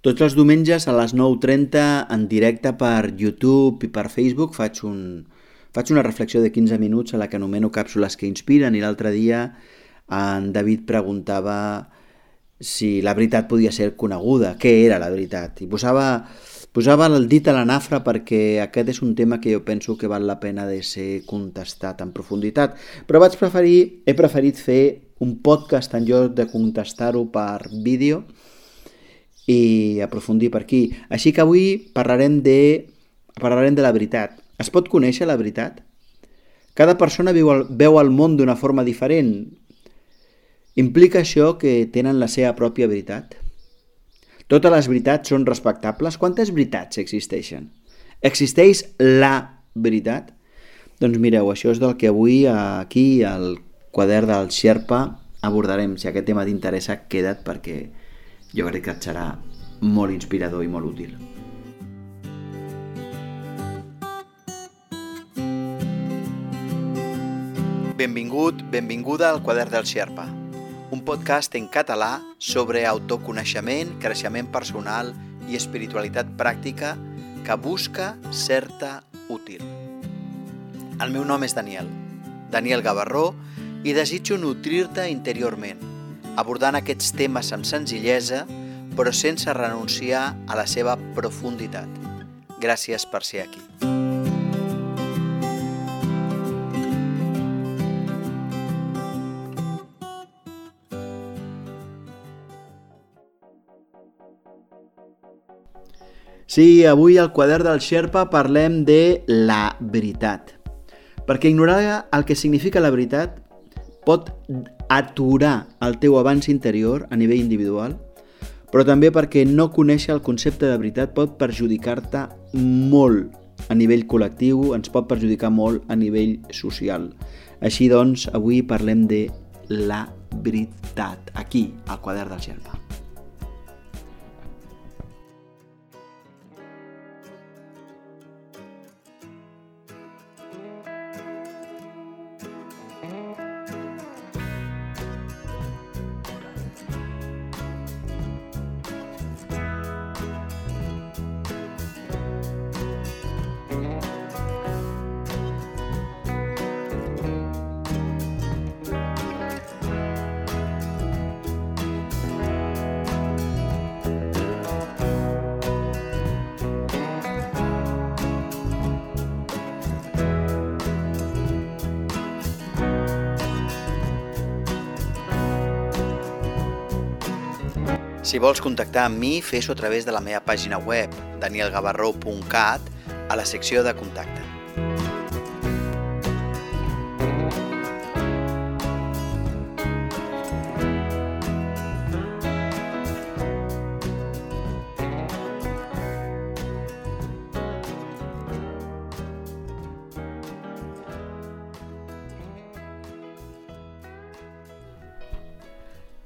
Tots els diumenges a les 9.30 en directe per YouTube i per Facebook faig, un, faig una reflexió de 15 minuts a la que anomeno càpsules que inspiren i l'altre dia en David preguntava si la veritat podia ser coneguda, què era la veritat. I posava, posava el dit a la nafra perquè aquest és un tema que jo penso que val la pena de ser contestat en profunditat. Però vaig preferir, he preferit fer un podcast en lloc de contestar-ho per vídeo, i aprofundir per aquí. Així que avui parlarem de, parlarem de la veritat. Es pot conèixer la veritat? Cada persona viu el, veu el món d'una forma diferent. Implica això que tenen la seva pròpia veritat? Totes les veritats són respectables? Quantes veritats existeixen? Existeix la veritat? Doncs mireu, això és del que avui aquí al quadern del Sherpa abordarem. Si aquest tema t'interessa, queda't perquè jo crec que et serà molt inspirador i molt útil. Benvingut, benvinguda al Quadern del Xerpa, un podcast en català sobre autoconeixement, creixement personal i espiritualitat pràctica que busca certa útil. El meu nom és Daniel, Daniel Gavarró, i desitjo nutrir-te interiorment, abordant aquests temes amb senzillesa, però sense renunciar a la seva profunditat. Gràcies per ser aquí. Sí, avui al quadern del Sherpa parlem de la veritat. Perquè ignorar el que significa la veritat pot aturar el teu avanç interior a nivell individual, però també perquè no conèixer el concepte de veritat pot perjudicar-te molt a nivell col·lectiu, ens pot perjudicar molt a nivell social. Així doncs, avui parlem de la veritat, aquí, al quadern del Xerpa. Si vols contactar amb mi, fes-ho a través de la meva pàgina web, danielgavarró.cat, a la secció de contacte.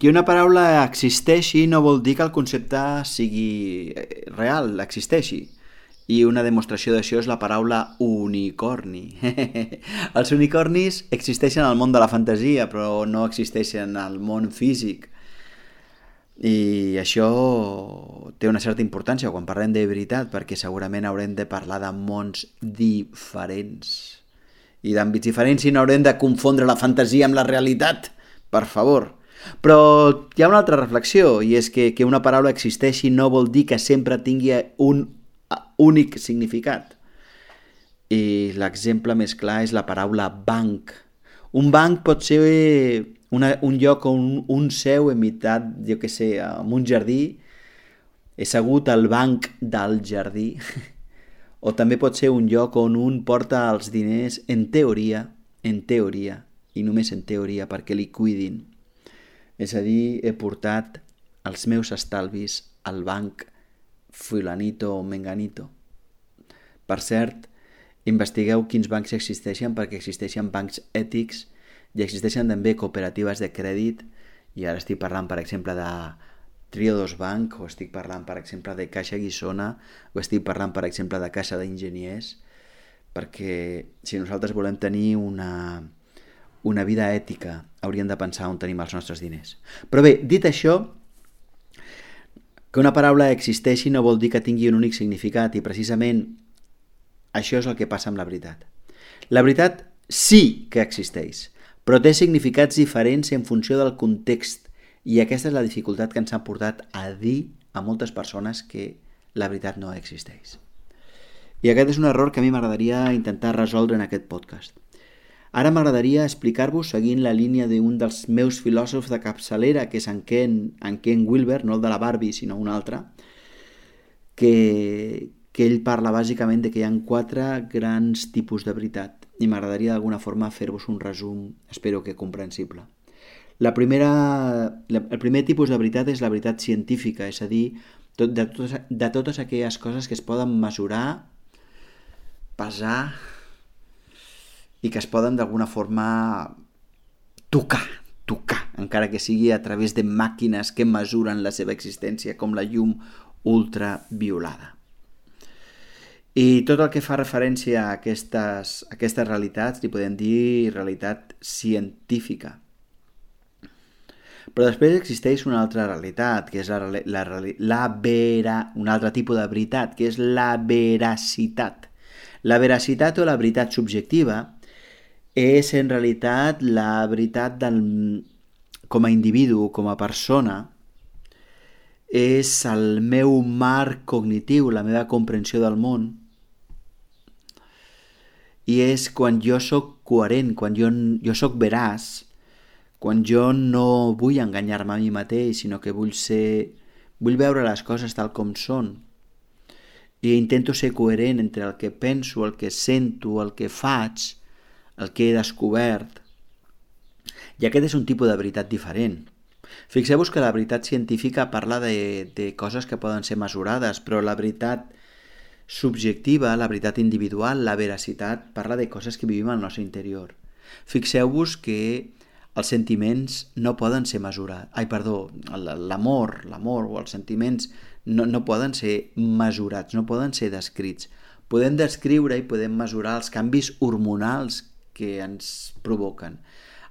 Que una paraula existeixi no vol dir que el concepte sigui eh, real, existeixi. I una demostració d'això és la paraula unicorni. Els unicornis existeixen al món de la fantasia, però no existeixen al món físic. I això té una certa importància quan parlem de veritat, perquè segurament haurem de parlar de mons diferents i d'àmbits diferents i no haurem de confondre la fantasia amb la realitat, per favor. Però hi ha una altra reflexió, i és que, que una paraula existeixi no vol dir que sempre tingui un únic significat. I l'exemple més clar és la paraula banc. Un banc pot ser una, un lloc on un seu imitat, jo que sé, en un jardí, he segut al banc del jardí, o també pot ser un lloc on un porta els diners en teoria, en teoria, i només en teoria perquè li cuidin. És a dir, he portat els meus estalvis al banc fulanito o menganito. Per cert, investigueu quins bancs existeixen perquè existeixen bancs ètics i existeixen també cooperatives de crèdit i ara estic parlant, per exemple, de Triodos Bank o estic parlant, per exemple, de Caixa Guissona o estic parlant, per exemple, de Caixa d'Enginyers perquè si nosaltres volem tenir una, una vida ètica, hauríem de pensar on tenim els nostres diners. Però bé, dit això, Que una paraula existeixi no vol dir que tingui un únic significat i precisament això és el que passa amb la veritat. La veritat sí que existeix, però té significats diferents en funció del context i aquesta és la dificultat que ens ha portat a dir a moltes persones que la veritat no existeix. I aquest és un error que a mi m'agradaria intentar resoldre en aquest podcast. Ara m'agradaria explicar-vos seguint la línia d'un dels meus filòsofs de capçalera, que és en Ken, en Ken Wilber, no el de la Barbie, sinó un altre, que, que ell parla bàsicament de que hi ha quatre grans tipus de veritat i m'agradaria d'alguna forma fer-vos un resum, espero que comprensible. La primera, la, el primer tipus de veritat és la veritat científica, és a dir, tot, de, totes, de totes aquelles coses que es poden mesurar, pesar, i que es poden d'alguna forma tocar, tocar, encara que sigui a través de màquines que mesuren la seva existència, com la llum ultraviolada. I tot el que fa referència a aquestes, a aquestes realitats li podem dir realitat científica. Però després existeix una altra realitat, que és la, la, la vera, un altre tipus de veritat, que és la veracitat. La veracitat o la veritat subjectiva és en realitat la veritat del, com a individu, com a persona, és el meu marc cognitiu, la meva comprensió del món, i és quan jo sóc coherent, quan jo, jo sóc veraç, quan jo no vull enganyar-me a mi mateix, sinó que vull ser... vull veure les coses tal com són. I intento ser coherent entre el que penso, el que sento, el que faig, el que he descobert. I aquest és un tipus de veritat diferent. Fixeu-vos que la veritat científica parla de, de coses que poden ser mesurades, però la veritat subjectiva, la veritat individual, la veracitat, parla de coses que vivim al nostre interior. Fixeu-vos que els sentiments no poden ser mesurats. Ai, perdó, l'amor, l'amor o els sentiments no, no poden ser mesurats, no poden ser descrits. Podem descriure i podem mesurar els canvis hormonals que ens provoquen,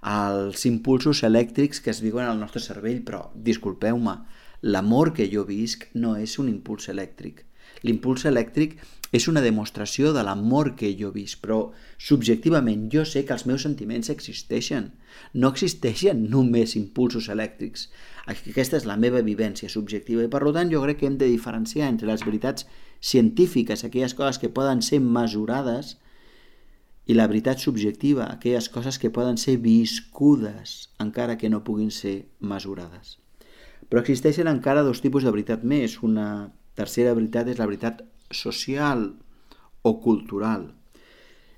els impulsos elèctrics que es viuen al nostre cervell, però disculpeu-me, l'amor que jo visc no és un impuls elèctric. L'impuls elèctric és una demostració de l'amor que jo visc, però subjectivament jo sé que els meus sentiments existeixen. No existeixen només impulsos elèctrics. Aquesta és la meva vivència subjectiva i per tant jo crec que hem de diferenciar entre les veritats científiques, aquelles coses que poden ser mesurades, i la veritat subjectiva, aquelles coses que poden ser viscudes, encara que no puguin ser mesurades. Però existeixen encara dos tipus de veritat més. Una tercera veritat és la veritat social o cultural.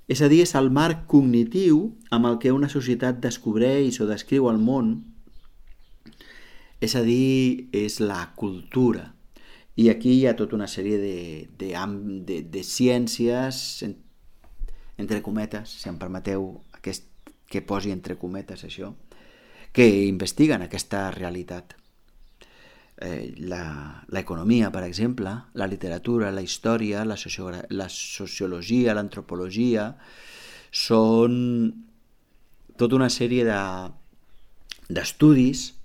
És a dir, és el marc cognitiu amb el que una societat descobreix o descriu el món, és a dir, és la cultura. I aquí hi ha tota una sèrie de, de, de, de ciències, entre cometes, si em permeteu aquest, que posi entre cometes això, que investiguen aquesta realitat. Eh, L'economia, per exemple, la literatura, la història, la, la sociologia, l'antropologia, són tota una sèrie d'estudis de,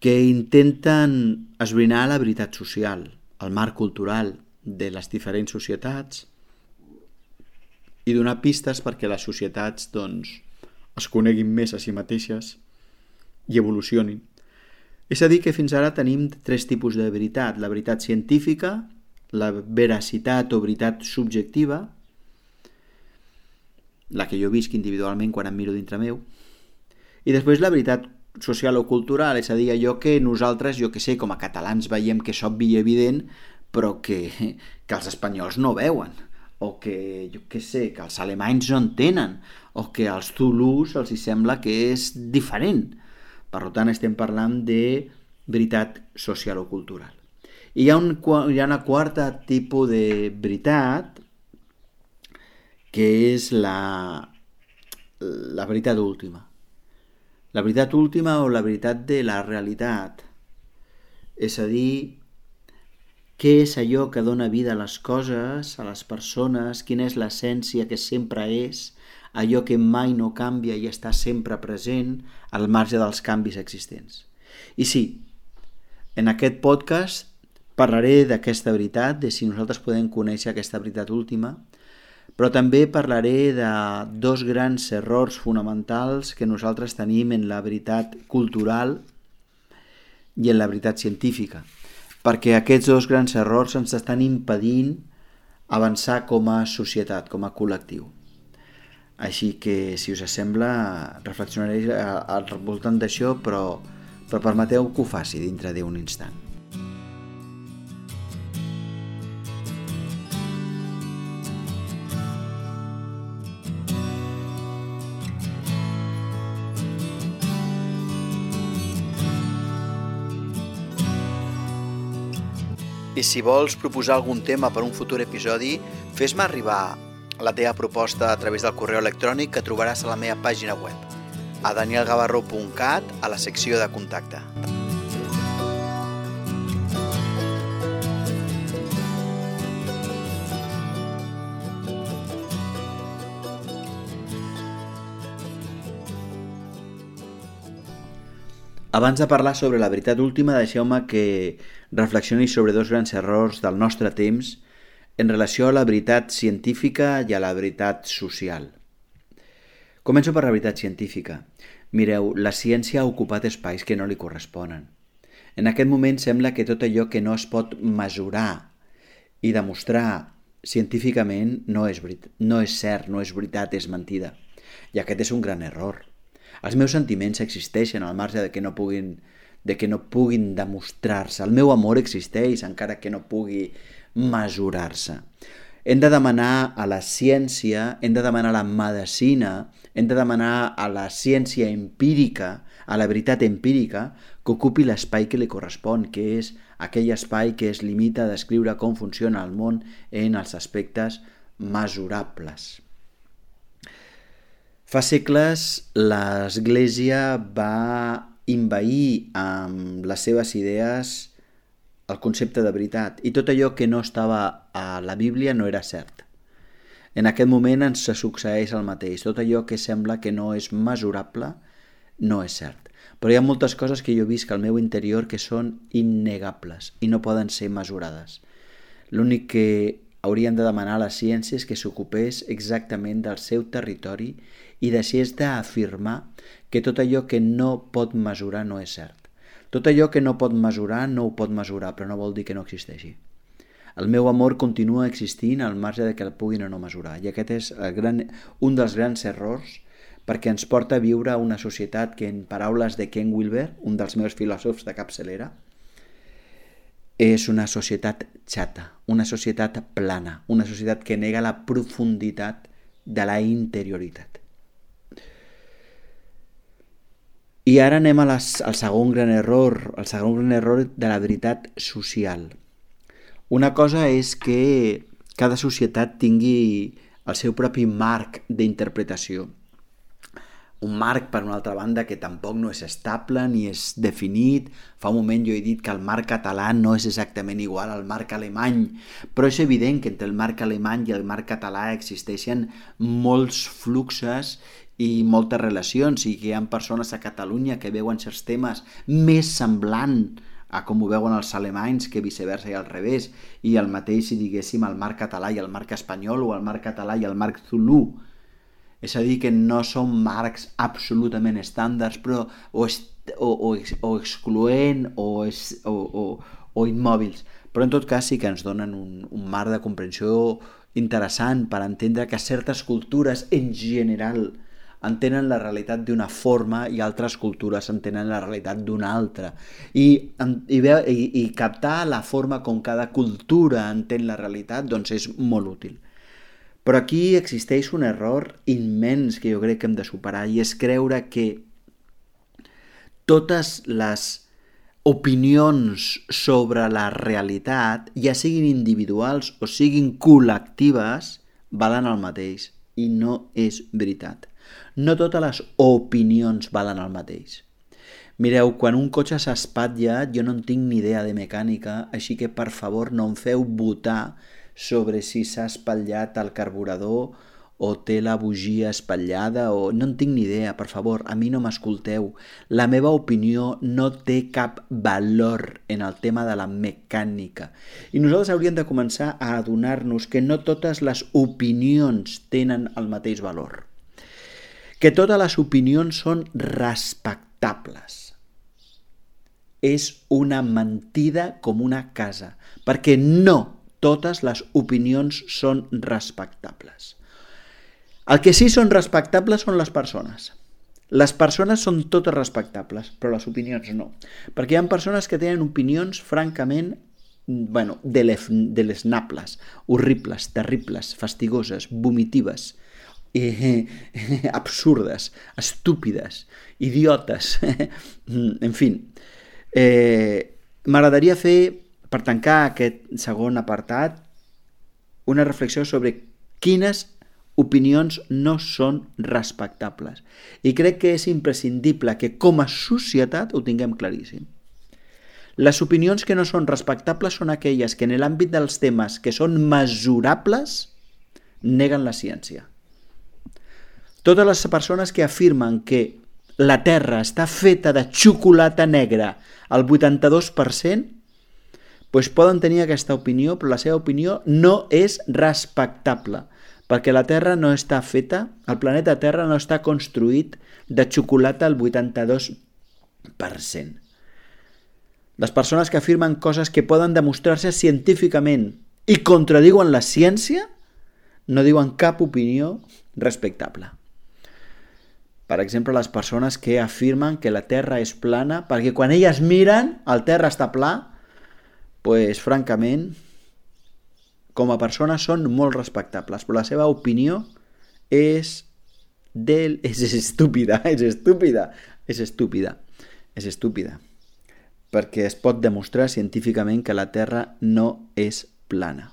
que intenten esbrinar la veritat social, el marc cultural de les diferents societats, i donar pistes perquè les societats doncs, es coneguin més a si mateixes i evolucionin. És a dir, que fins ara tenim tres tipus de veritat. La veritat científica, la veracitat o veritat subjectiva, la que jo visc individualment quan em miro dintre meu, i després la veritat social o cultural, és a dir, allò que nosaltres, jo que sé, com a catalans veiem que és obvi i evident, però que, que els espanyols no veuen o que, jo què sé, que els alemanys no entenen, o que als Zulus els hi sembla que és diferent. Per tant, estem parlant de veritat social o cultural. I hi ha, un, hi ha una quarta tipus de veritat, que és la, la veritat última. La veritat última o la veritat de la realitat. És a dir, què és allò que dona vida a les coses, a les persones, quina és l'essència que sempre és, allò que mai no canvia i està sempre present al marge dels canvis existents. I sí, En aquest podcast parlaré d'aquesta veritat, de si nosaltres podem conèixer aquesta veritat última, però també parlaré de dos grans errors fonamentals que nosaltres tenim en la veritat cultural i en la veritat científica, perquè aquests dos grans errors ens estan impedint avançar com a societat, com a col·lectiu. Així que, si us sembla, reflexionaré al voltant d'això, però, però permeteu que ho faci dintre d'un instant. Si vols proposar algun tema per un futur episodi, fes-me arribar la teva proposta a través del correu electrònic que trobaràs a la meva pàgina web, a danielgavarró.cat, a la secció de contacte. Abans de parlar sobre la veritat última, deixeu-me que reflexioni sobre dos grans errors del nostre temps en relació a la veritat científica i a la veritat social. Començo per la veritat científica. Mireu, la ciència ha ocupat espais que no li corresponen. En aquest moment sembla que tot allò que no es pot mesurar i demostrar científicament no és, no és cert, no és veritat, és mentida. I aquest és un gran error. Els meus sentiments existeixen al marge de que no puguin de que no puguin demostrar-se. El meu amor existeix encara que no pugui mesurar-se. Hem de demanar a la ciència, hem de demanar a la medicina, hem de demanar a la ciència empírica, a la veritat empírica, que ocupi l'espai que li correspon, que és aquell espai que es limita a descriure com funciona el món en els aspectes mesurables. Fa segles l'Església va invair amb les seves idees el concepte de veritat i tot allò que no estava a la Bíblia no era cert. En aquest moment ens succeeix el mateix. Tot allò que sembla que no és mesurable no és cert. Però hi ha moltes coses que jo visc al meu interior que són innegables i no poden ser mesurades. L'únic que haurien de demanar a la ciència és que s'ocupés exactament del seu territori i deixés d'afirmar que tot allò que no pot mesurar no és cert. Tot allò que no pot mesurar no ho pot mesurar, però no vol dir que no existeixi. El meu amor continua existint al marge de que el puguin o no mesurar. I aquest és el gran, un dels grans errors perquè ens porta a viure una societat que, en paraules de Ken Wilber, un dels meus filòsofs de capçalera, és una societat xata, una societat plana, una societat que nega la profunditat de la interioritat. I ara anem a les, al segon gran error, el segon gran error de la veritat social. Una cosa és que cada societat tingui el seu propi marc d'interpretació. Un marc, per una altra banda, que tampoc no és estable ni és definit. Fa un moment jo he dit que el marc català no és exactament igual al marc alemany, però és evident que entre el marc alemany i el marc català existeixen molts fluxes i moltes relacions i que hi ha persones a Catalunya que veuen certs temes més semblant a com ho veuen els alemanys que viceversa i al revés i el mateix si diguéssim el marc català i el marc espanyol o el marc català i el marc zulú és a dir que no són marcs absolutament estàndards però o, o, o, o excloent o, es, o, o, o immòbils. Però en tot cas sí que ens donen un, un marc de comprensió interessant per entendre que certes cultures en general entenen la realitat d'una forma i altres cultures entenen la realitat d'una altra. I, i, i, I captar la forma com cada cultura entén la realitat doncs és molt útil. Però aquí existeix un error immens que jo crec que hem de superar i és creure que totes les opinions sobre la realitat, ja siguin individuals o siguin col·lectives, valen el mateix. I no és veritat. No totes les opinions valen el mateix. Mireu, quan un cotxe s'espatlla, jo no en tinc ni idea de mecànica, així que per favor no em feu votar sobre si s'ha espatllat el carburador o té la bugia espatllada o no en tinc ni idea, per favor, a mi no m'escolteu. La meva opinió no té cap valor en el tema de la mecànica. I nosaltres hauríem de començar a adonar-nos que no totes les opinions tenen el mateix valor. Que totes les opinions són respectables. És una mentida com una casa, perquè no totes les opinions són respectables. El que sí són respectables són les persones. Les persones són totes respectables, però les opinions no. Perquè hi ha persones que tenen opinions francament bueno, de, les nables, horribles, terribles, fastigoses, vomitives, eh, eh, absurdes, estúpides, idiotes, en fi. Eh, M'agradaria fer, per tancar aquest segon apartat, una reflexió sobre quines opinions no són respectables. I crec que és imprescindible que com a societat ho tinguem claríssim. Les opinions que no són respectables són aquelles que en l'àmbit dels temes que són mesurables neguen la ciència. Totes les persones que afirmen que la Terra està feta de xocolata negra al 82%, doncs poden tenir aquesta opinió, però la seva opinió no és respectable perquè la Terra no està feta, el planeta Terra no està construït de xocolata al 82%. Les persones que afirmen coses que poden demostrar-se científicament i contradiuen la ciència no diuen cap opinió respectable. Per exemple, les persones que afirmen que la Terra és plana perquè quan elles miren el Terra està pla, pues, francament, com a persones són molt respectables, però la seva opinió és del... és estúpida, és estúpida, és estúpida, és estúpida, perquè es pot demostrar científicament que la Terra no és plana.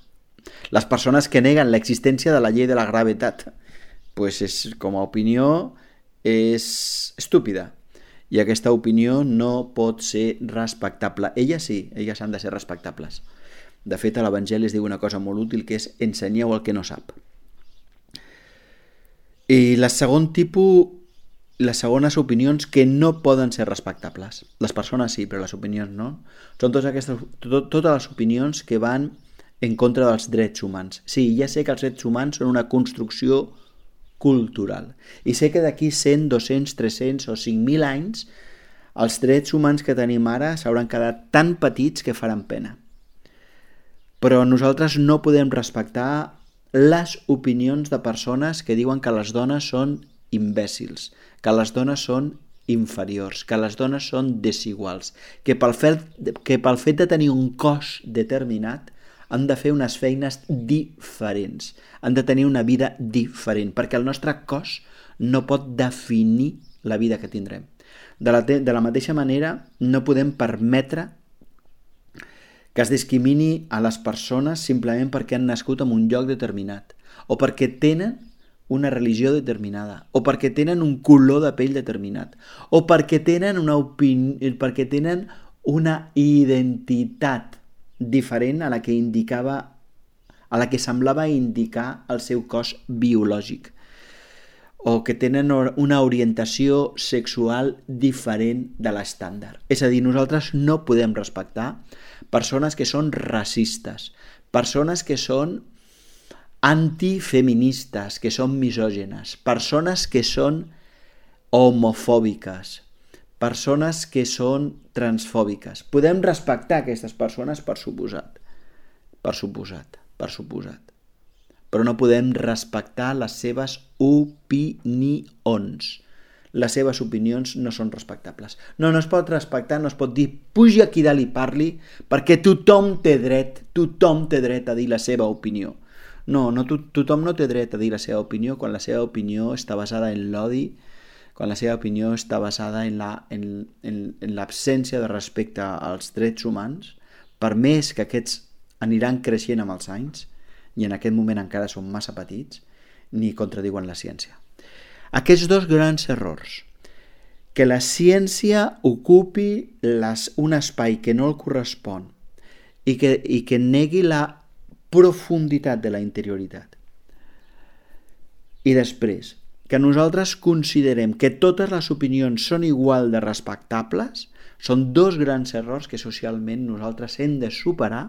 Les persones que neguen l'existència de la llei de la gravetat, pues és, com a opinió és estúpida, i aquesta opinió no pot ser respectable. Elles sí, elles han de ser respectables. De fet, a l'Evangeli es diu una cosa molt útil que és ensenyeu el que no sap. I la segon tipus, les segones opinions que no poden ser respectables. Les persones sí, però les opinions no. Són totes, aquestes, tot, totes les opinions que van en contra dels drets humans. Sí, ja sé que els drets humans són una construcció cultural. I sé que d'aquí 100, 200, 300 o 5.000 anys els drets humans que tenim ara s'hauran quedat tan petits que faran pena però nosaltres no podem respectar les opinions de persones que diuen que les dones són imbècils, que les dones són inferiors, que les dones són desiguals, que pel fet, que pel fet de tenir un cos determinat han de fer unes feines diferents, han de tenir una vida diferent, perquè el nostre cos no pot definir la vida que tindrem. De la, de la mateixa manera, no podem permetre que es discrimini a les persones simplement perquè han nascut en un lloc determinat, o perquè tenen una religió determinada, o perquè tenen un color de pell determinat, o perquè tenen una, opini... perquè tenen una identitat diferent a la que indicava a la que semblava indicar el seu cos biològic o que tenen una orientació sexual diferent de l'estàndard. És a dir, nosaltres no podem respectar persones que són racistes, persones que són antifeministes, que són misògenes, persones que són homofòbiques, persones que són transfòbiques. Podem respectar aquestes persones per suposat, per suposat, per suposat. Però no podem respectar les seves opinions les seves opinions no són respectables. No, no es pot respectar, no es pot dir pugi aquí dalt i parli, perquè tothom té dret, tothom té dret a dir la seva opinió. No, no to tothom no té dret a dir la seva opinió quan la seva opinió està basada en l'odi, quan la seva opinió està basada en la, en, en de respecte als drets humans, per més que aquests aniran creixent amb els anys, i en aquest moment encara són massa petits, ni contradiuen la ciència. Aquests dos grans errors, que la ciència ocupi les, un espai que no el correspon i que, i que negui la profunditat de la interioritat. i després que nosaltres considerem que totes les opinions són igual de respectables, són dos grans errors que socialment nosaltres hem de superar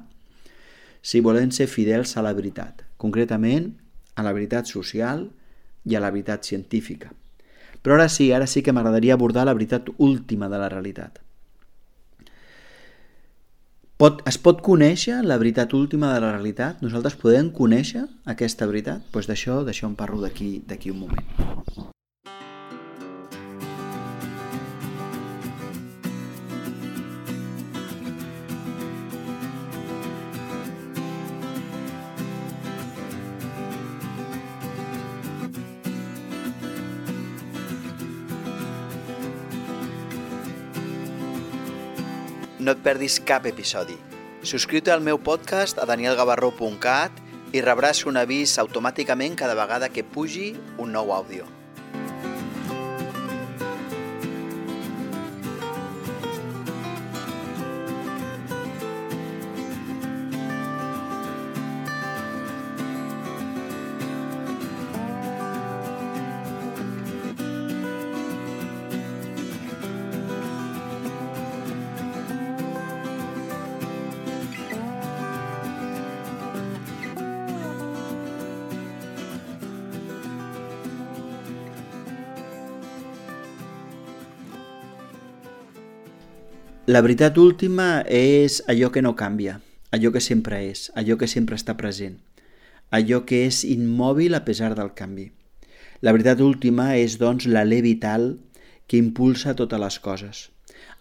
si volem ser fidels a la veritat, concretament a la veritat social i a la veritat científica. Però ara sí, ara sí que m'agradaria abordar la veritat última de la realitat. Pot, es pot conèixer la veritat última de la realitat? Nosaltres podem conèixer aquesta veritat? Doncs pues d'això, en parlo d'aquí un moment. No et perdis cap episodi. Subscriu-te al meu podcast a danielgavarró.cat i rebràs un avís automàticament cada vegada que pugi un nou àudio. La veritat última és allò que no canvia, allò que sempre és, allò que sempre està present, allò que és immòbil a pesar del canvi. La veritat última és, doncs, l'alè vital que impulsa totes les coses,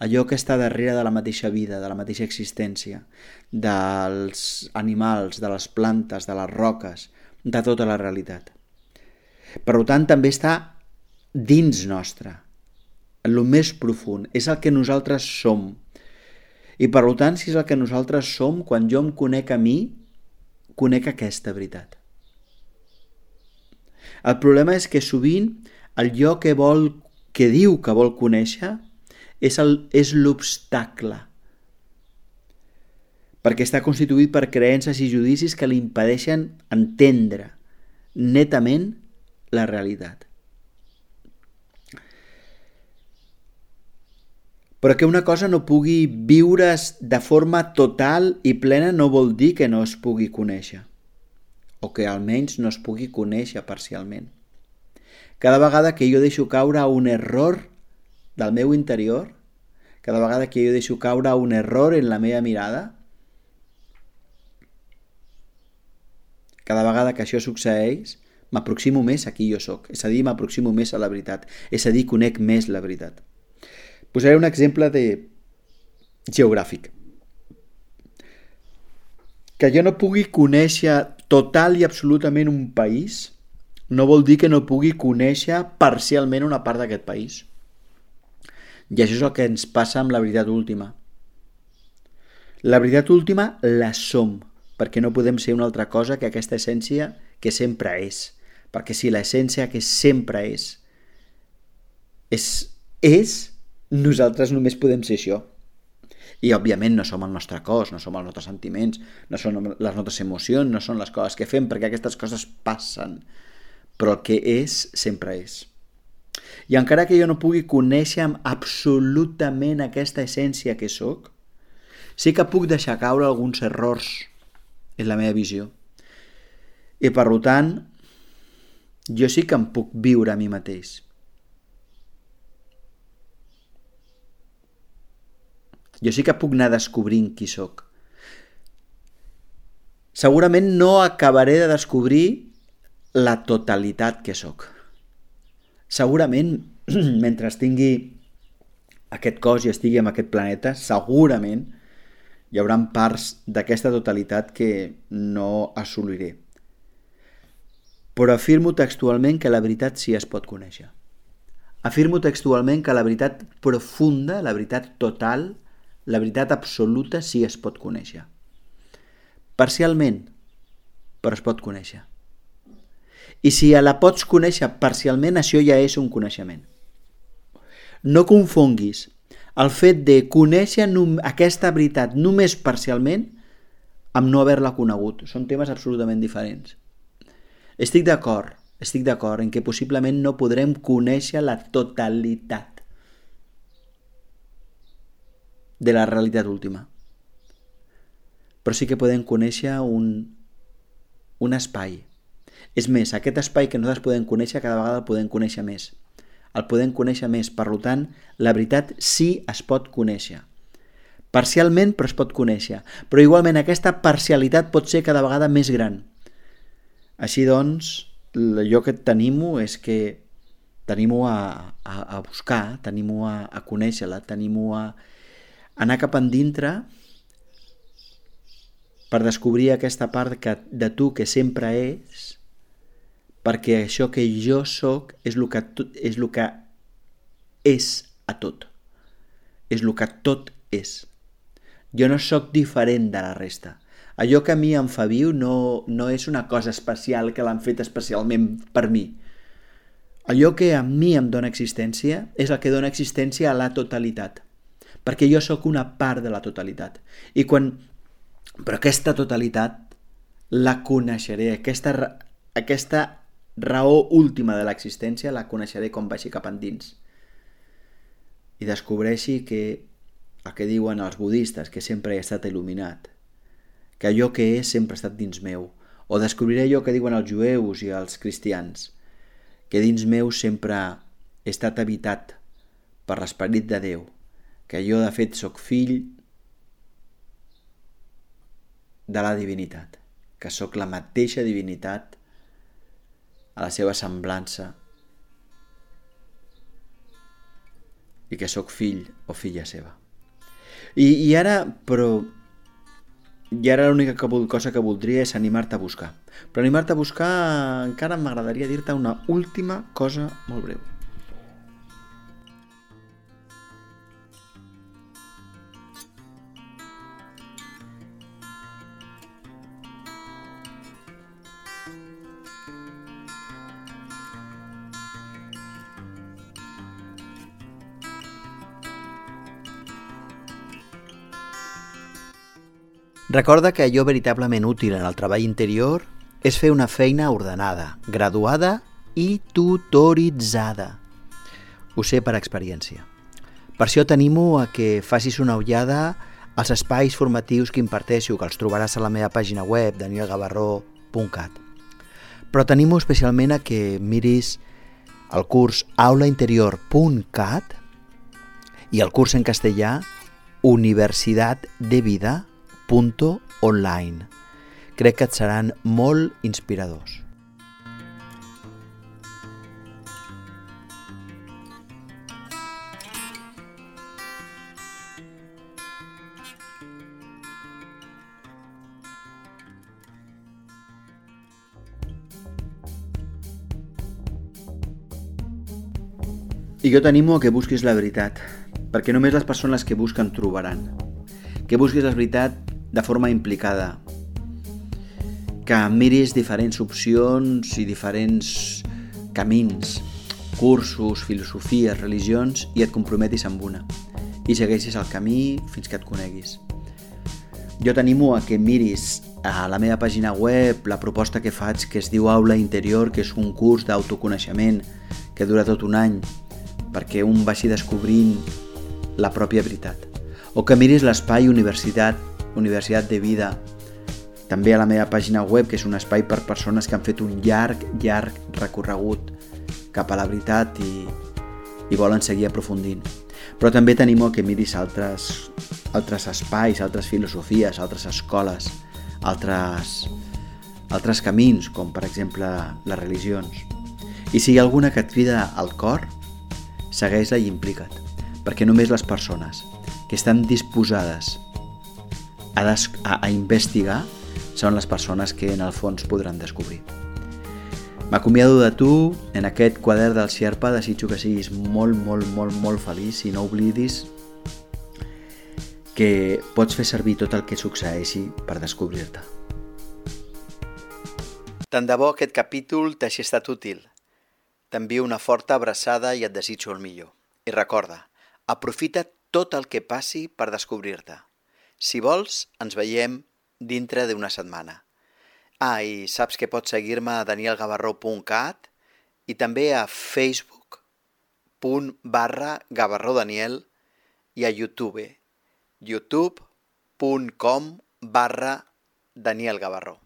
allò que està darrere de la mateixa vida, de la mateixa existència, dels animals, de les plantes, de les roques, de tota la realitat. Per tant, també està dins nostre, en el més profund, és el que nosaltres som. I per tant, si és el que nosaltres som, quan jo em conec a mi, conec aquesta veritat. El problema és que sovint allò que vol, que diu que vol conèixer, és l'obstacle. Perquè està constituït per creences i judicis que li impedeixen entendre netament la realitat. Però que una cosa no pugui viure's de forma total i plena no vol dir que no es pugui conèixer, o que almenys no es pugui conèixer parcialment. Cada vegada que jo deixo caure un error del meu interior, cada vegada que jo deixo caure un error en la meva mirada, cada vegada que això succeeix, m'aproximo més a qui jo sóc, és a dir, m'aproximo més a la veritat, és a dir, conec més la veritat. Posaré un exemple de geogràfic. Que jo no pugui conèixer total i absolutament un país no vol dir que no pugui conèixer parcialment una part d'aquest país. I això és el que ens passa amb la veritat última. La veritat última la som, perquè no podem ser una altra cosa que aquesta essència que sempre és. Perquè si l'essència que sempre és, és, és nosaltres només podem ser això. I, òbviament, no som el nostre cos, no som els nostres sentiments, no són les nostres emocions, no són les coses que fem, perquè aquestes coses passen. Però el que és, sempre és. I encara que jo no pugui conèixer absolutament aquesta essència que sóc, sí que puc deixar caure alguns errors en la meva visió. I, per tant, jo sí que em puc viure a mi mateix. Jo sí que puc anar descobrint qui sóc. Segurament no acabaré de descobrir la totalitat que sóc. Segurament, mentre tingui aquest cos i estigui en aquest planeta, segurament hi haurà parts d'aquesta totalitat que no assoliré. Però afirmo textualment que la veritat sí es pot conèixer. Afirmo textualment que la veritat profunda, la veritat total, la veritat absoluta sí es pot conèixer. Parcialment, però es pot conèixer. I si la pots conèixer parcialment, això ja és un coneixement. No confonguis el fet de conèixer aquesta veritat només parcialment amb no haver-la conegut. Són temes absolutament diferents. Estic d'acord estic d'acord en que possiblement no podrem conèixer la totalitat de la realitat última. Però sí que podem conèixer un, un espai. És més, aquest espai que nosaltres podem conèixer cada vegada el podem conèixer més. El podem conèixer més. Per tant, la veritat sí es pot conèixer. Parcialment, però es pot conèixer. Però igualment aquesta parcialitat pot ser cada vegada més gran. Així doncs, allò que tenim-ho és que tenim-ho a, a, a buscar, tenim-ho a, a conèixer-la, tenim-ho a anar cap endintre per descobrir aquesta part que, de tu que sempre és, perquè això que jo sóc és el que, és el que és a tot. És el que tot és. Jo no sóc diferent de la resta. Allò que a mi em fa viu no, no és una cosa especial que l'han fet especialment per mi. Allò que a mi em dóna existència és el que dóna existència a la totalitat. Perquè jo sóc una part de la totalitat. I quan... Però aquesta totalitat la coneixeré. Aquesta, aquesta raó última de l'existència la coneixeré quan vagi cap endins. I descobreixi que el que diuen els budistes, que sempre he estat il·luminat, que allò que és sempre ha estat dins meu, o descobriré allò que diuen els jueus i els cristians, que dins meu sempre he estat habitat per l'esperit de Déu, que jo de fet sóc fill de la divinitat, que sóc la mateixa divinitat a la seva semblança i que sóc fill o filla seva. I, i ara, però... I ara l'única cosa que voldria és animar-te a buscar. Però animar-te a buscar encara m'agradaria dir-te una última cosa molt breu. Recorda que allò veritablement útil en el treball interior és fer una feina ordenada, graduada i tutoritzada. Ho sé per experiència. Per això t'animo a que facis una ullada als espais formatius que imparteixo, que els trobaràs a la meva pàgina web, danielgavarró.cat. Però t'animo especialment a que miris el curs aulainterior.cat i el curs en castellà Universitat de Vida punto online. Crec que et seran molt inspiradors. I jo t'animo a que busquis la veritat, perquè només les persones que busquen trobaran. Que busquis la veritat de forma implicada, que miris diferents opcions i diferents camins, cursos, filosofies, religions i et comprometis amb una i segueixis el camí fins que et coneguis. Jo t'animo a que miris a la meva pàgina web la proposta que faig que es diu Aula Interior, que és un curs d'autoconeixement que dura tot un any perquè un vagi descobrint la pròpia veritat. O que miris l'espai Universitat Universitat de Vida, també a la meva pàgina web, que és un espai per persones que han fet un llarg, llarg recorregut cap a la veritat i, i volen seguir aprofundint. Però també tenim que miris altres, altres espais, altres filosofies, altres escoles, altres, altres camins, com per exemple les religions. I si hi ha alguna que et crida al cor, segueix-la i implica't, perquè només les persones que estan disposades a, a, a investigar són les persones que en el fons podran descobrir. M'acomiado de tu en aquest quadern del Xerpa, desitjo que siguis molt, molt, molt, molt feliç i no oblidis que pots fer servir tot el que succeeixi per descobrir-te. Tant de bo aquest capítol t'hagi estat útil. T'envio una forta abraçada i et desitjo el millor. I recorda, aprofita tot el que passi per descobrir-te. Si vols, ens veiem dintre d'una setmana. Ah, i saps que pots seguir-me a danielgavarró.cat i també a facebook.com barra gavarrodaniel i a youtube youtube.com barra danielgavarró.